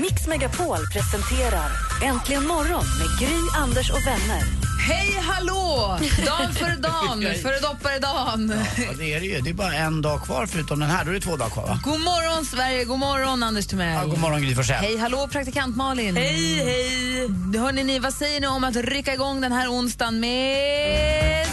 Mix Megapol presenterar Äntligen morgon med Gry, Anders och vänner. Hej, hallå! Dan före dan, före doppare dan. Ja, det är det ju. Det är bara en dag kvar förutom den här. Då är det två dagar kvar va? God morgon, Sverige. God morgon, Anders Timell. Ja, god morgon Gry Forssell. Hej, hallå, praktikant Malin. Hej, hej. Hörrni, ni, vad säger ni om att rycka igång den här onsdagen med...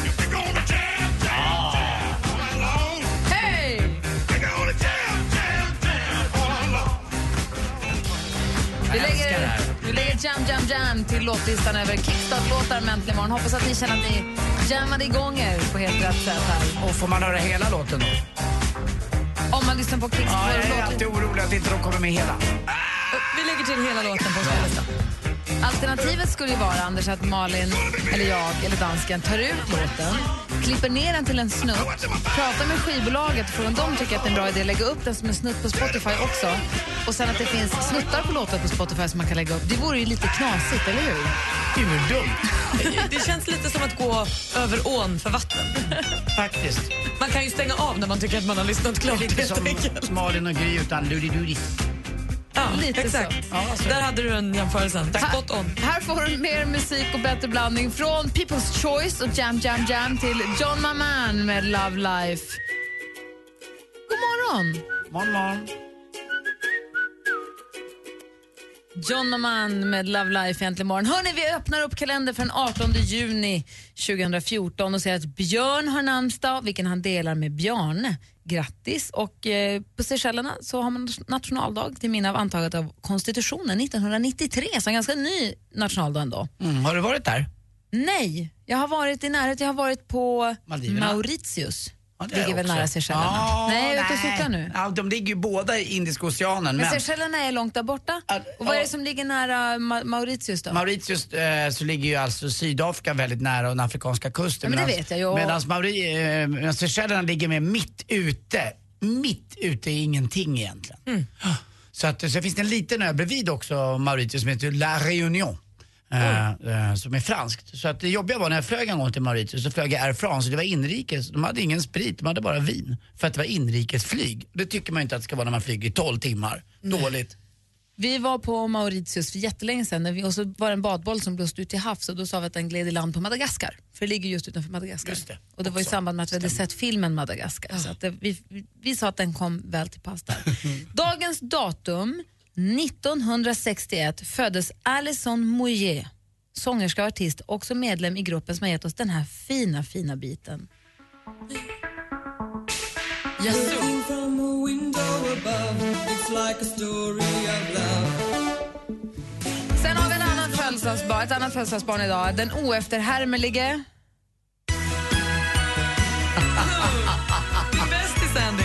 Jam Jam Jam till låtlistan över kickstart-låtar med Äntligen morgon. Hoppas att ni känner att ni jammade igång er på helt rätt sätt här. Och får man höra hela låten då? Om man lyssnar på Ja, jag är kickstart-låten. alltid orolig att inte de kommer med hela. Vi lägger till hela låten på spellistan. Alternativet skulle ju vara, Anders, att Malin, eller jag, eller dansken tar ut låten, klipper ner den till en snutt, pratar med skivbolaget för om de tycker att det är en bra idé att lägga upp den som en snutt på Spotify också och sen att det finns snuttar på låtar på Spotify som man kan lägga upp. Det vore ju lite knasigt, eller hur? Urdumt, Det känns lite som att gå över ån för vatten. faktiskt. Man kan ju stänga av när man tycker att man har lyssnat klart. Lite helt som enkelt. Malin och Gry utan ludi-dudi. Lite exakt. så. Ja. Där hade du en jämförelse. Spot on. Här får du mer musik och bättre blandning från People's Choice och Jam Jam Jam till John Maman med Love Life. God morgon! Morgon, morgon. John Maman med Love Life äntligen morgon. Hörni, vi öppnar upp kalendern för den 18 juni 2014 och ser att Björn har namnsdag, vilken han delar med Bjarne. Grattis! Och eh, på Seychellerna så har man nationaldag till minne av antaget av konstitutionen 1993, så en ganska ny nationaldag ändå. Mm, har du varit där? Nej, jag har varit i närheten, jag har varit på Maldiverna? Mauritius. Ja, ligger väl nära Seychellerna. Ja, nej, jag är ute och cyklar nu. Ja, de ligger ju båda i Indiska oceanen. Men Men Seychellerna är långt där borta. Ja, Och vad är det som ligger nära Ma- Mauritius då? Mauritius eh, så ligger ju alltså Sydafrika väldigt nära den afrikanska kusten. Ja, men det medans- vet jag. Medan Mauri, eh, Seychellerna ligger med mitt ute. Mitt ute är ingenting egentligen. Mm. Så, att, så finns det en liten ö bredvid också Mauritius som heter La Réunion. Eh, eh, som är franskt. Så att det jobbiga var när jag flög en gång till Mauritius så flög jag Air France det var inrikes. De hade ingen sprit, de hade bara vin. För att det var inrikesflyg. Det tycker man inte att det ska vara när man flyger i 12 timmar. Dåligt. Vi var på Mauritius för jättelänge sedan när vi, och så var det en badboll som blåste ut till havs och då sa vi att den gled i land på Madagaskar. För det ligger just utanför Madagaskar. Just det, och det var i samband med att vi hade sett filmen Madagaskar. Så att det, vi, vi, vi sa att den kom väl till pass där. Dagens datum, 1961, föddes Alison Moyet. Sångerska och artist, också medlem i gruppen som har gett oss den här fina, fina biten. Sen har vi en annan födelsedagsbarn, ett annat födelsedagsbarn idag. Den oefterhärmelige Bästis Andy.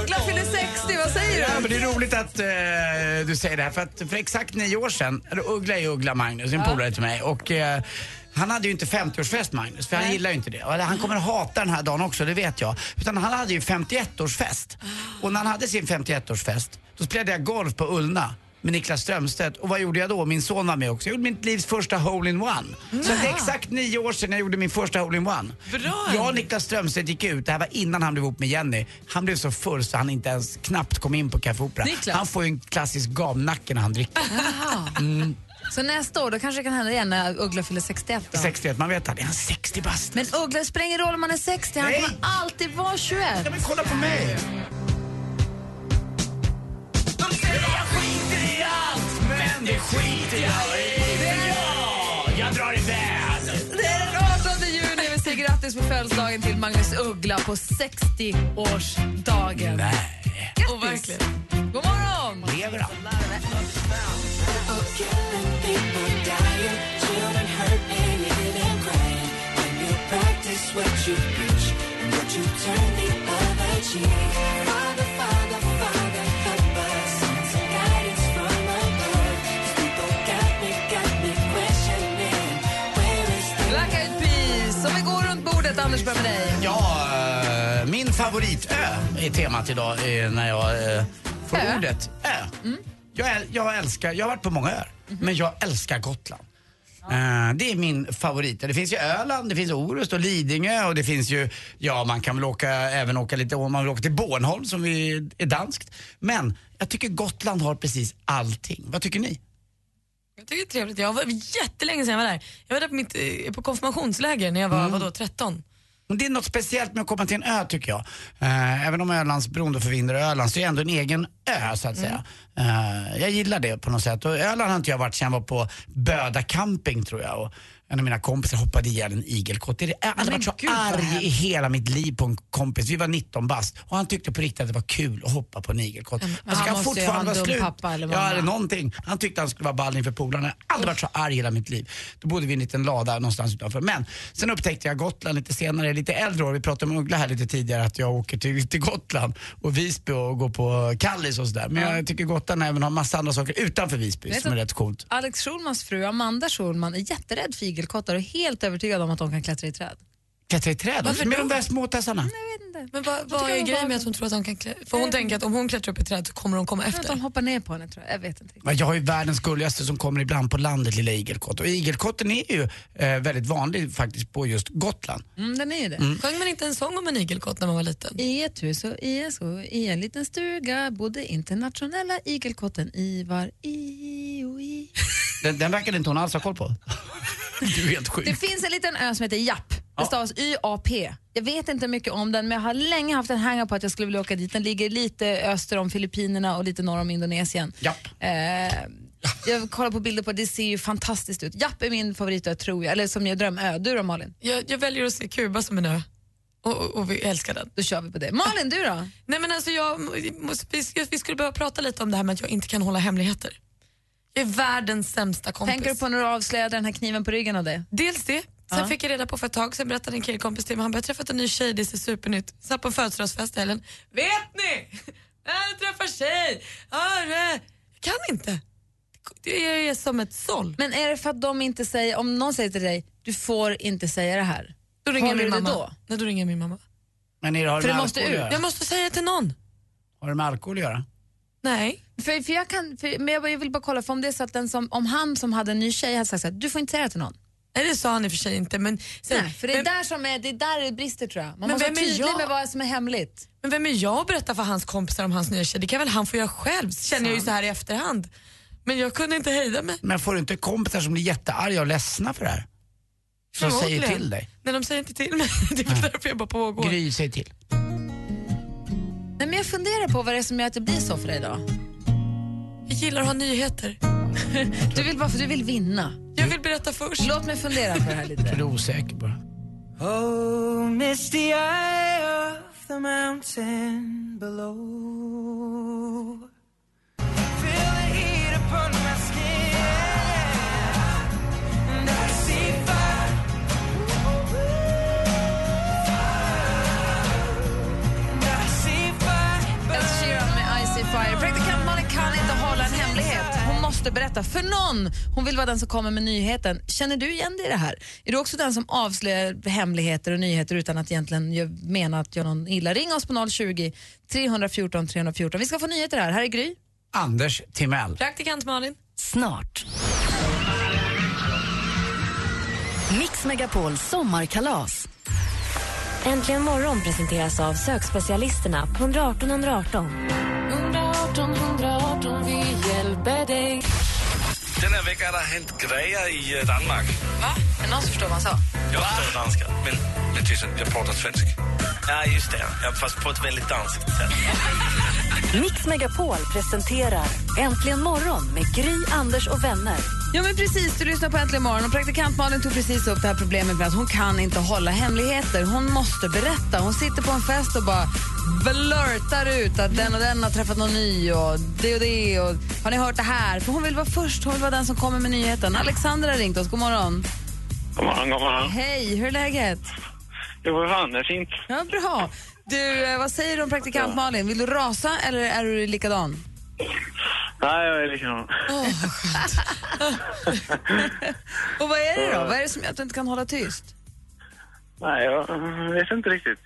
Uggla fyller 60, vad säger Ja, du? men det är roligt att eh, du säger det här för att för exakt nio år sedan, eller Uggla är Uggla Magnus, en polare till mig och eh, han hade ju inte 50-årsfest Magnus, för han gillar ju inte det. Han kommer hata den här dagen också, det vet jag. Utan han hade ju 51-årsfest. Och när han hade sin 51-årsfest, då spelade jag golf på Ullna med Niklas Strömstedt. Och vad gjorde jag då? Min son var med också. Jag gjorde mitt livs första hole-in-one. Så det är exakt nio år sedan jag gjorde min första hole-in-one. Jag och Niklas Strömstedt gick ut, det här var innan han blev ihop med Jenny. Han blev så full så han inte ens knappt kom in på Café Opera. Niklas? Han får ju en klassisk gamnacke när han dricker. Så nästa år, då kanske det kan hända igen när Uggla fyller 61 då. 61, man vet att är han 60 bast. Men Uggla, det spelar ingen roll om man är 60, han Nej. kommer alltid vara 21. Ja, men kolla på mig! Det skiter jag i. För jag, jag drar iväg. Det är den 18 juni. Vi säger grattis på födelsedagen till Magnus Uggla på 60-årsdagen. Nej, Grattis! verkligen. God morgon! lever han? Favoritö är temat idag eh, när jag eh, får Ö? ordet. Ö. Jag, äl- jag älskar, jag har varit på många öar, men jag älskar Gotland. Eh, det är min favorit. Det finns ju Öland, det finns Orust och Lidingö och det finns ju, ja man kan väl åka, även åka lite, om man vill åka till Bornholm som är, är danskt. Men jag tycker Gotland har precis allting. Vad tycker ni? Jag tycker det är trevligt. Jag var jättelänge sedan jag var där. Jag var där på, mitt, eh, på konfirmationsläger när jag var vadå, 13. Men det är något speciellt med att komma till en ö tycker jag. Eh, även om Ölandsbron då förbinder Öland så är det ändå en egen ö så att säga. Eh, jag gillar det på något sätt. Och Öland har inte jag varit sedan jag var på Böda camping tror jag. Och en av mina kompisar hoppade ihjäl en igelkott. Jag har aldrig varit så gud, arg i hela mitt liv på en kompis. Vi var 19 bast och han tyckte på riktigt att det var kul att hoppa på en igelkott. Men Alltså, han ju fortfarande vara slut. pappa eller ja, eller någonting. Han tyckte han skulle vara ball inför polarna. Jag har aldrig varit så arg i hela mitt liv. Då bodde vi i en liten lada någonstans utanför. Men sen upptäckte jag Gotland lite senare, lite äldre år. Vi pratade om Uggla här lite tidigare, att jag åker till, till Gotland och Visby och går på Kallis och sådär. Men jag tycker Gotland även har massa andra saker utanför Visby som är rätt coolt. Alex Schulmans fru Amanda Schulman är jätterädd för igelkottar och helt övertygad om att de kan klättra i träd. Klättra i träd Varför med då? de där småtassarna. Men vad, vad är jag grejen med att hon tror att de kan klä... För hon tänker att om hon klättrar upp i träd så kommer de komma Jag tror att de efter. hoppar ner på henne tror jag. Jag vet inte. Ja, Jag har ju världens gulligaste som kommer ibland på landet, lilla igelkott. Och igelkotten är ju eh, väldigt vanlig faktiskt på just Gotland. Mm, den är ju det. Sjöng man inte en sång om en igelkott när man var liten? I ett hus och i en så i en liten stuga bodde internationella igelkotten Ivar i och i. Den, den verkade inte hon alls ha koll på. du är helt sjuk. Det finns en liten ö som heter Japp. Det stavas Y-A-P. Jag vet inte mycket om den men jag har länge haft en hänga på att jag skulle vilja åka dit. Den ligger lite öster om Filippinerna och lite norr om Indonesien. Japp. Eh, jag kollar på bilder på det, det ser ju fantastiskt ut. Japp är min favoritö tror jag, eller som jag drömö. Du då Malin? Jag, jag väljer att se Kuba som en ö. Och, och, och vi älskar den. Då kör vi på det. Malin, du då? Nej men alltså jag, vi skulle behöva prata lite om det här med att jag inte kan hålla hemligheter. Jag är världens sämsta kompis. Tänker du på när du avslöjade den här kniven på ryggen av det? Dels det. Sen Ja. fick jag reda på för ett tag sen berättade en killkompis till mig, han började träffat en ny tjej, det är supernytt. Satt på en födelsedagsfest i helgen. Vet ni? Jag träffar tjej! Hörru! Jag kan inte. Det är som ett såll. Men är det för att de inte säger, om någon säger till dig, du får inte säga det här. Då ringer Håller min mamma. då? Nej, då ringer min mamma. Men är det, har, För det med måste alkohol att göra? Jag måste säga det till någon. Har det med alkohol att göra? Nej. För, för jag kan, för, men jag vill bara kolla, för om det är så att den som, om han som hade en ny tjej hade sagt så här, du får inte säga det till någon. Nej, det sa han i och för sig inte. Men, sen, Nej, för det är, där som är, det är där det brister tror jag. Man Men måste vem vara är tydlig jag? med vad som är hemligt. men vem är jag att berätta för hans kompisar om hans nya tjej? Det kan väl han få göra själv, känner jag ju så här i efterhand. Men jag kunde inte hejda mig. Men får du inte kompisar som blir jättearga och ledsna för det här? Som säger till dig? Nej, de säger inte till mig. Det är väl därför jag bara pågår. Gry, säg till. Nej, men jag funderar på vad det är som gör att det blir så för dig då. Jag gillar att ha nyheter. Du vill, bara, för du vill vinna. Jag vill berätta först. Låt mig fundera på det här Är lite. du osäker bara? Oh, misty eye of the mountain below. Måste berätta för någon. Hon vill vara den som kommer med nyheten. Känner du igen dig i det här? Är du också den som avslöjar hemligheter och nyheter utan att egentligen mena att göra någon illa? Ring oss på 020 314 314. Vi ska få nyheter här. Här är Gry. Anders Timell. Praktikant Malin. Snart. Mix Megapol sommarkalas. Äntligen morgon presenteras av sökspecialisterna på 118 118. 118 Har det hänt grejer i eh, Danmark. Va? Är någon som förstår vad han sa? Jag förstår danska, men, jag pratar svenska. Ja, just det. Ja, fast på ett väldigt danskt sätt. Mix Megapol presenterar Äntligen morgon med Gry, Anders och vänner. Ja men precis, du lyssnar på Äntligen morgon och praktikant Malin tog precis upp det här problemet med att hon kan inte hålla hemligheter. Hon måste berätta. Hon sitter på en fest och bara blurtar ut att den och den har träffat någon ny och det och det och har ni hört det här? För hon vill vara först, hon vill vara den som kommer med nyheten. Alexander har ringt oss, god morgon. God morgon, god morgon. Hej, hur är läget? Jo, fan, det är fint. Ja, bra. Du, eh, vad säger du om praktikant Malin? Vill du rasa eller är du likadan? Nej, jag är likadan. Och vad är det då? Vad är det som gör att du inte kan hålla tyst? Nej, jag vet inte riktigt.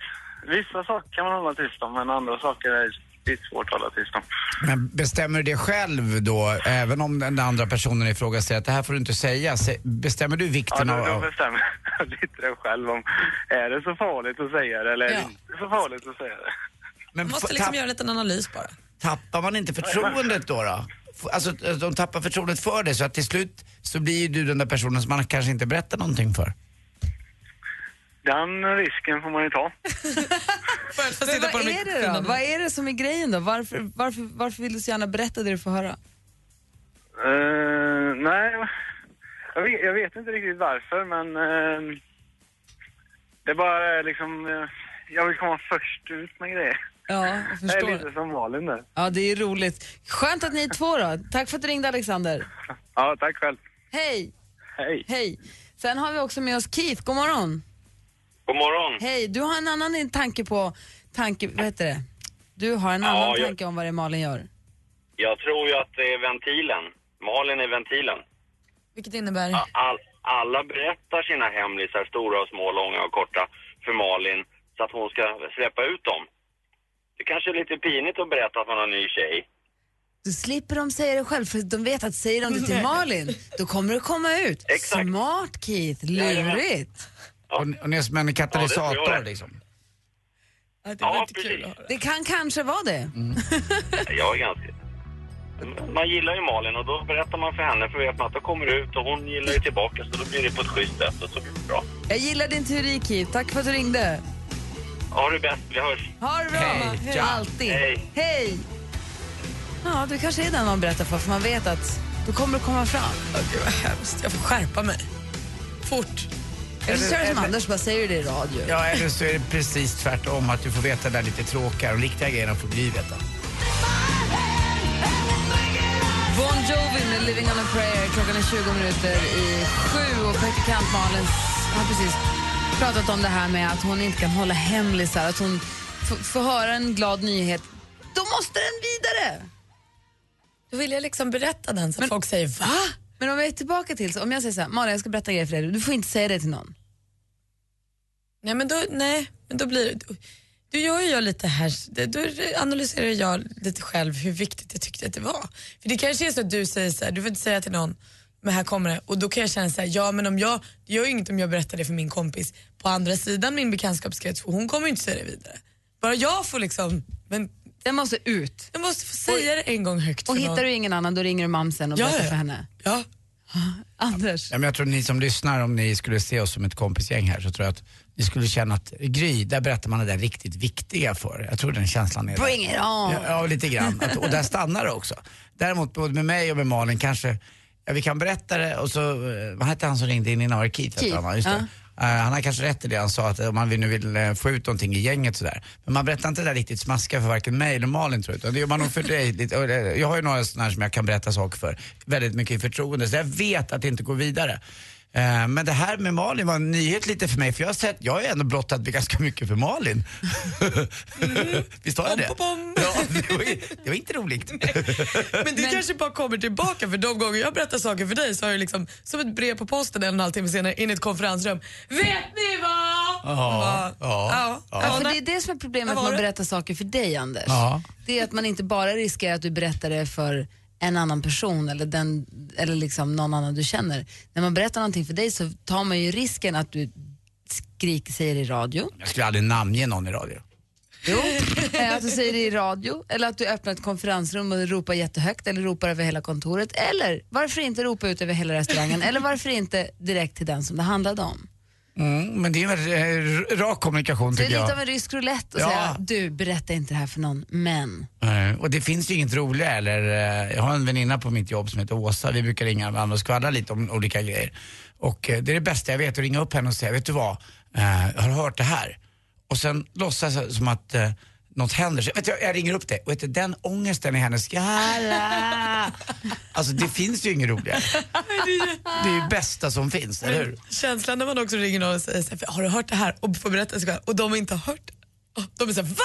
vissa saker kan man hålla tyst om, men andra saker är lite svårt att hålla tyst om. Men bestämmer du det själv då, även om den andra personen i fråga säger att det här får du inte säga? Bestämmer du Ja, vikten då, av... då bestämmer jag lite det själv om, är det så farligt att säga det eller är det Ja. inte så farligt att säga det? Men Man måste liksom göra en liten analys bara. Tappar man inte förtroendet då? då? Alltså de tappar förtroendet för dig så att till slut så blir du den där personen som man kanske inte berättar någonting för. Den risken får man ju ta. Men vad är det då? Vad är det som är grejen då? Varför, varför, varför vill du så gärna berätta det du får höra? Eh, nej, jag vet, jag vet inte riktigt varför, men eh, det är bara liksom, eh, jag vill komma först ut med grejer. Ja, jag Det förstår. är lite som Malin där. Ja, det är roligt. Skönt att ni är två då. Tack för att du ringde Alexander. Ja, tack själv. Hej! Hej. Hej! Sen har vi också med oss Keith. God morgon. God morgon. Hej, du har en annan tanke på, tanke, vad heter det? Du har en Ja, annan jag- tanke om vad det är Malin gör. Jag tror ju att det är ventilen. Malin är ventilen. Vilket innebär? All, alla berättar sina hemlisar, stora och små, långa och korta, för Malin så att hon ska släppa ut dem. Det kanske är lite pinigt att berätta att man har en ny tjej. Då slipper de säga det själv, för de vet att säger de det till Malin, då kommer det komma ut. Smart Keith, lurigt. Och, och ni är som en katalysator Ja, det tror jag. liksom. Ja, precis. Det kan kanske vara det. Jag är ganska... Man gillar ju Malin och då berättar man för henne för vet man att då kommer det ut och hon gillar ju tillbaka så då blir det på ett schysst sätt och så blir det bra. Jag gillar din teori Keith, tack för att du ringde. Ha det bäst, vi hörs. Ha det bra! Hej. Alltid. Hej. Hej! Ja, du kanske är den man berättar för, för man vet att då kommer det komma fram. Gud vad hemskt, jag får skärpa mig. Fort. Eller så gör du som eller- Anders, bara säger det i radio. Ja, eller så är det precis tvärtom, att du får veta det där lite tråkiga och riktiga grejerna får Gry veta. Bon Jovi med Living on a prayer. Klockan är 20 minuter i sju och praktikant Malin har precis pratat om det här med att hon inte kan hålla hemlisar. Att hon får höra en glad nyhet. Då måste den vidare! Då vill jag liksom berätta den så att folk säger va? Men om vi är tillbaka till, så om jag säger så här, Malin jag ska berätta grejer för dig, du får inte säga det till någon. Nej men då, nej, men då blir det... Då, gör ju jag lite här, då analyserar jag lite själv hur viktigt jag tyckte att det var. För det kanske är så att du säger så här, du får inte säga till någon, men här kommer det. Och då kan jag känna så här, ja men om jag, det gör ju inget om jag berättar det för min kompis på andra sidan min bekantskapskrets, för hon kommer ju inte säga det vidare. Bara jag får liksom, men den måste ut. jag måste få säga det en gång högt Och för hittar någon. du ingen annan, då ringer du mamsen och Ja, berättar för henne. Ja. Anders? Ja, men jag tror ni som lyssnar, om ni skulle se oss som ett kompisgäng här, så tror jag att ni skulle känna att Gry, där berättar man det där riktigt viktiga för. Jag tror den känslan är där. Bring it on! Ja, ja, lite grann. Att, och där stannar det också. Däremot både med mig och med Malin kanske, ja, vi kan berätta det och så, eh, vad hette han som ringde in innan? Var det Keith? Keith, han? Just det. ja. Eh, han har kanske rätt i det han sa, att om man nu vill eh, få ut någonting i gänget sådär. Men man berättar inte det där riktigt smaskiga för varken mig eller Malin tror jag, utan det gör man nog för dig. Eh, Jag har ju några sådana här som jag kan berätta saker för, väldigt mycket i förtroende, så jag vet att det inte går vidare. Eh, Men det här med Malin var en nyhet lite för mig, för jag har sett, jag har ju ändå blottat ganska mycket för Malin. Visst har jag det? Ja, det var, det var inte roligt. Men det kanske bara kommer tillbaka för de gånger jag berättar saker för dig så har jag liksom som ett brev på posten en och en halv timme senare in i ett konferensrum. Vet ni vad? Ja, ja, Ja. Ja, för det är det som är problemet med att berätta saker för dig, Anders. Ja. Det är att man inte bara riskerar att du berättar det för en annan person eller, den, eller liksom någon annan du känner. När man berättar någonting för dig så tar man ju risken att du skriker, säger i radio. Jag skulle aldrig namnge någon i radio. Jo. Eh, att du säger det i radio eller att du öppnar ett konferensrum och ropar jättehögt eller ropar över hela kontoret. Eller varför inte ropa ut över hela restaurangen eller varför inte direkt till den som det handlade om. Mm, men det är en eh, rak kommunikation Så det är tycker lite jag. av en rysk roulette att Ja. säga du berätta inte det här för någon men. Eh, Och det finns ju inget roligare eller, eh, jag har en väninna på mitt jobb som heter Åsa, vi brukar ringa varandra och skvallra lite om olika grejer. Och eh, det är det bästa jag vet, att ringa upp henne och säga, vet du vad, jag har hört det här. Och sen låtsas jag som att något händer. Så, vet du, jag ringer upp det och vet du, den ångesten i hennes skalla. Alltså det finns ju inget roligare. Det är ju bästa som finns, eller hur? Känslan när man också ringer någon och säger så här, har du hört det här? Och får berätta så här, och de inte har hört det. Och De är såhär, va?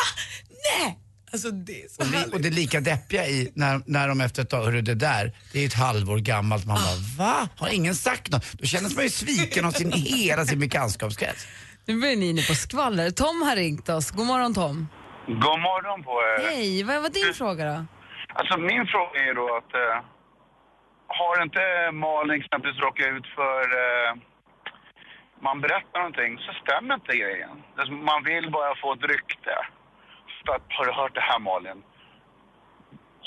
Nej! Alltså det är så Och, li, härligt. och det lika deppiga i när, när de efter ett tag, hörru det där, det är ett halvår gammalt. Man bara, va? Har ingen sagt något? Då känner man ju sviken av sin, hela sin bekantskapskrets. Nu börjar ni inne på skvaller. Tom har ringt oss. God morgon Tom. God morgon på er. Hej, vad var din fråga då? Alltså min fråga är då att eh, har inte Malin exempelvis råkat ut för eh, man berättar någonting så stämmer inte grejen. Som- Man vill bara få ett rykte. För att, har du hört det här Malin?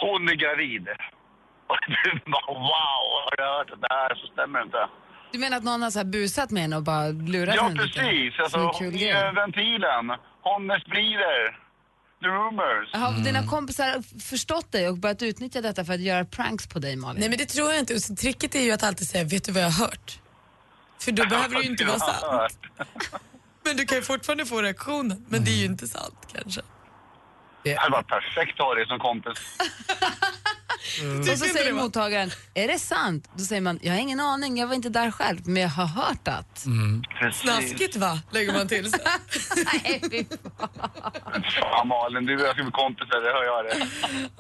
Hon är gravid. Och du bara wow, har du hört det där så stämmer det inte. Du menar att någon har så här busat med henne och bara lurat Ja henne lite? precis, alltså Som en hon kul är grej. ventilen. Hon sprider rumors. Har dina kompisar förstått dig och börjat utnyttja detta för att göra pranks på dig Malin? Nej men det tror jag inte. Och så Tricket är ju att alltid säga, vet du vad jag har hört? För då behöver det ju inte vara sant. Men du kan ju fortfarande få reaktionen. Men det är ju inte sant kanske. Det hade varit perfekt att ha dig som kompis. Och så säger mottagaren, är det sant? Då säger man, jag har ingen aning, jag var inte där själv, men jag har hört att. Snaskigt va? Lägger man till sig. Fan Malin, du och jag ska bli kompisar, det hör jag det.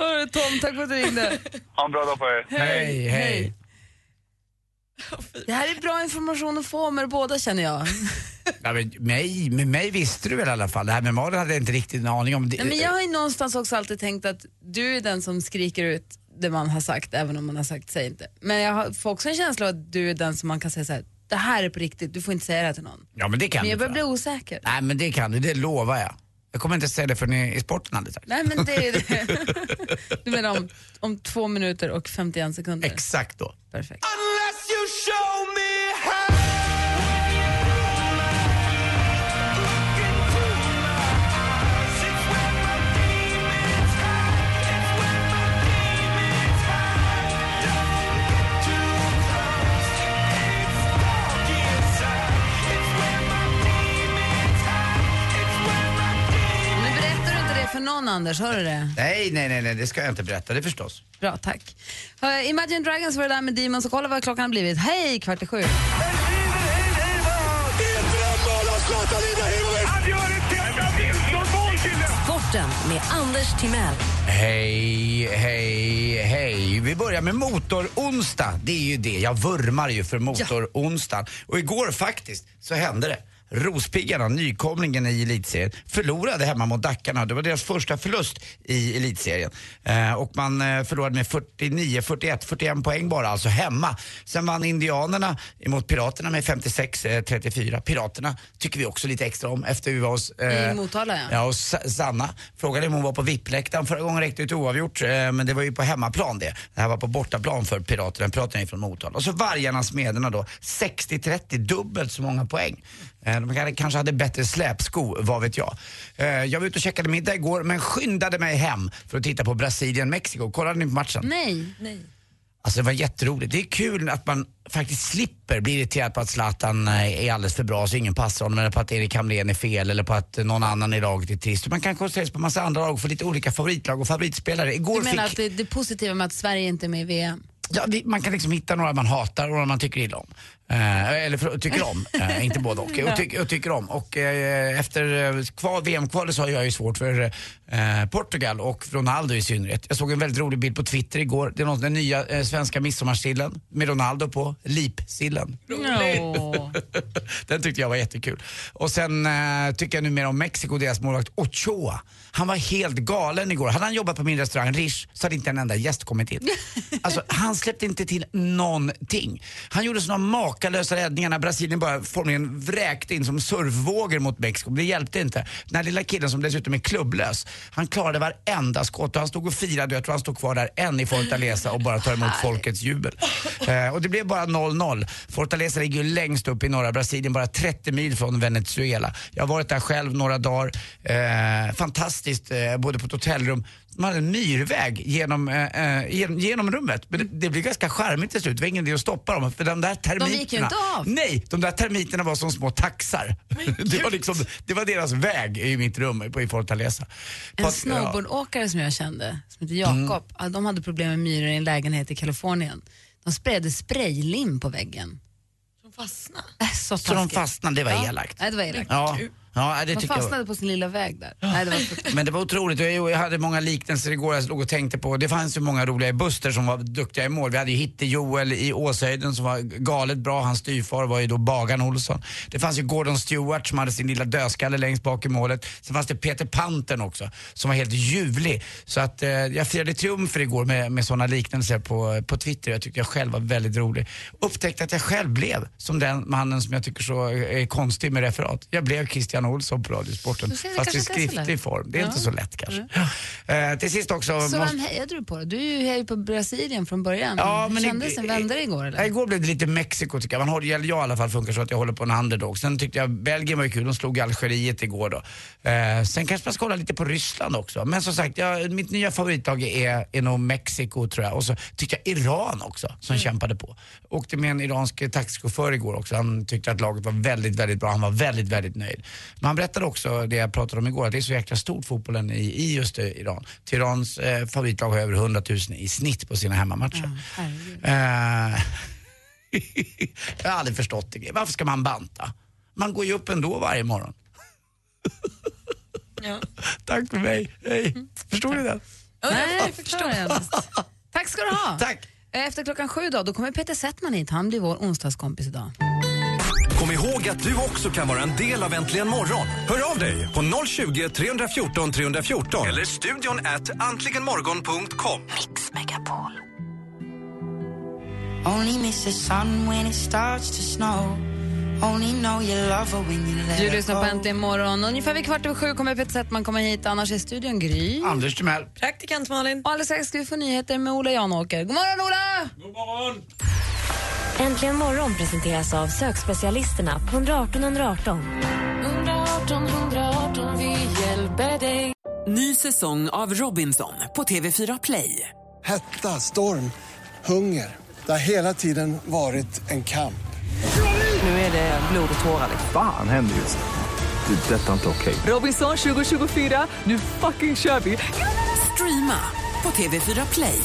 Hörru Tom, tack för att du ringde. Ha en bra dag på er. Hej, hej. Det här är bra information att få med båda känner jag. Ja, men mig, med mig visste du väl i alla fall. Det här med Malin hade jag inte riktigt en aning om. Det, Nej, men jag har ju någonstans också alltid tänkt att du är den som skriker ut det man har sagt, även om man har sagt säg inte. Men jag har- får också en känsla av att du är den som man kan säga så här, det här är på riktigt, du får inte säga det här till någon. Ja, men det kan Men jag du. börjar bli osäker. Nej, men det kan du. Det lovar jag. Jag kommer inte säga det förrän i, i sporten hade sagt. Nej men det är det. Du menar om, om två minuter och 51 sekunder? Exakt då. Perfekt. Unless you show me för någon Anders, hör du det? Nej, nej, nej, nej, det ska jag inte berätta. Det förstås. Bra, tack. Imagine Dragons var det där med Demons och kolla vad klockan har blivit. Hej, kvart i sju. Sporten med Anders Timell. Hej, hej, hej. Vi börjar med motoronsdag. Det är ju det. Jag vurmar ju för motoronsdagen. Och igår faktiskt så hände det. Rospiggarna, nykomlingen i elitserien, förlorade hemma mot Dackarna. Det var deras första förlust i elitserien. Eh, och man eh, förlorade med 49, 41, 41 poäng bara, alltså hemma. Sen vann Indianerna mot Piraterna med 56, eh, 34. Piraterna tycker vi också lite extra om efter vi var hos... I Motala, ja. Ja, och Sa- Sanna frågade om hon var på VIP-läktaren. Förra gången räckte det oavgjort, eh, men det var ju på hemmaplan det. Det här var på bortaplan för Piraterna. Piraterna är från Motala. Och så Vargarna Smederna då, 60-30, dubbelt så många poäng. De kan- kanske hade bättre släpsko, vad vet jag. Eh, Jag var ute och käkade middag igår, men skyndade mig hem för att titta på Brasilien-Mexiko. Kollade ni på matchen? Nej. Nej. Alltså det var jätteroligt. Det är kul att man faktiskt slipper bli irriterad på att Zlatan eh, är alldeles för bra så ingen passar honom eller på att Erik Hamrén är fel eller på att någon annan i laget är trist. Man kan koncentrera sig på massa andra lag och få lite olika favoritlag och favoritspelare. Igår Du menar fick... att det, det positiva med att Sverige inte är med i VM? Ja, man kan liksom hitta några man hatar och några man tycker illa om. Eh, eller tycker om, eh, inte både och. Och, tyck, och tycker om. Och eh, efter eh, kval, VM-kvalet så har jag ju svårt för eh, Portugal och Ronaldo i synnerhet. Jag såg en väldigt rolig bild på Twitter igår. Det är någon, den nya eh, svenska midsommarsillen med Ronaldo på. Lipsillen. No. Den tyckte jag var jättekul. Och sen tycker jag nu mer om Mexiko och deras målvakt Ochoa. Han var helt galen igår. Hade han jobbat på min restaurang Rish så hade inte en enda gäst kommit in. Alltså han släppte inte till någonting. Han gjorde såna makalösa räddningar när Brasilien bara formligen vräkte in som surfvågor mot Mexiko. Det hjälpte inte. Den här lilla killen som dessutom är klubblös, han klarade varenda skott och han stod och firade. Jag tror han stod kvar där än i Fortaleza och bara tar emot folkets jubel. Eh, och det blev bara 0-0. Fortaleza ligger ju längst upp i norra Brasilien, bara 30 mil från Venezuela. Jag har varit där själv några dagar. Eh, fantastiskt, eh, både på ett hotellrum man hade en myrväg genom, eh, eh, genom, genom rummet. Men det, det blev ganska charmigt till slut. Det var ingen idé att stoppa dem. För de där termiterna... gick ju inte av. Nej, de där termiterna var som små taxar. Det var, liksom, det var deras väg i mitt rum på, i Fortaleza. En att- ja. Mm. snowboardåkare som jag kände, som heter Jakob, ah, de hade problem med myror i en lägenhet i Kalifornien. De spred spraylim på väggen. Som fastnar. Äh, så Så de fastnade, det var Ja. elakt. Nej, det var elakt. Ja. Ja, det Man tycker jag. fastnade på sin lilla väg där. Nej, det var Men det var otroligt. Jag, jag hade många liknelser igår jag låg och tänkte på. Det fanns ju många roliga i Buster som var duktiga i mål. Vi hade ju Hitte-Joel i Åshöjden som var galet bra. Hans styvfar var ju då Bagan Olsson. Det fanns ju Gordon Stewart som hade sin lilla dödskalle längst bak i målet. Sen fanns det Peter Pantern också som var helt ljuvlig. Så att eh, jag firade triumfer igår med, med sådana liknelser på, på Twitter. Jag tyckte jag själv var väldigt rolig. Upptäckte att jag själv blev som den mannen som jag tycker så är konstig med referat. Jag blev Christian Olsson på Radiosporten. Fast i skriftlig form. Det är Ja. inte så lätt kanske. Eh, till sist också... Så måste- vem hejade du på då? Du är ju hejade på Brasilien från början. Ja, Hur men kändes det? Vände det igår eller? Ja, igår blev det lite Mexiko tycker jag. Man håller, jag i alla fall funkar så att jag håller på en underdog. Sen tyckte jag Belgien var ju kul, de slog Algeriet igår då. Eh, sen kanske man ska kolla lite på Ryssland också. Men som sagt, jag, mitt nya favoritlag är, är nog Mexiko tror jag. Och så tyckte jag Iran också, som Mm. kämpade på. Åkte med en iransk taxichaufför igår också. Han tyckte att laget var väldigt, väldigt bra. Han var väldigt, väldigt nöjd. Men han berättade också det jag pratade om igår, att det är så jäkla stort fotbollen i, i just eh, Iran. Till Irans eh, favoritlag har över 100 000 i snitt på sina hemmamatcher. Eh, jag har aldrig förstått det. Varför ska man banta? Man går ju upp ändå varje morgon. Tack för mig. Hej. Förstår ni det? Nej, jag förstår det. Tack ska du ha. Tack. Efter klockan sju då, då kommer Peter Settman hit. Han blir vår onsdagskompis idag. Kom ihåg att du också kan vara en del av Äntligen morgon. Hör av dig på 020 314 314 eller studion at antligenmorgon.com. Mix Megapol. Only miss the sun when it starts to snow. Only know you love her when you let Du lyssnar på. Äntligen morgon. Ungefär vid kvart över sju kommer Peter Settman komma hit. Annars är studion Gry. Anders Timell. Praktikant Malin. Och alldeles strax ska vi få nyheter med Ola Janåker. God morgon Ola! God morgon! Äntligen morgon presenteras av sökspecialisterna på 118 118. 118 118, vi hjälper dig. Ny säsong av Robinson på TV4 Play. Hetta, storm, hunger. Det har hela tiden varit en kamp. Nu är det blod och tårar. Fan händer just det. Det är detta inte okej. Robinson 2024, nu fucking kör vi! Streama på TV4 Play.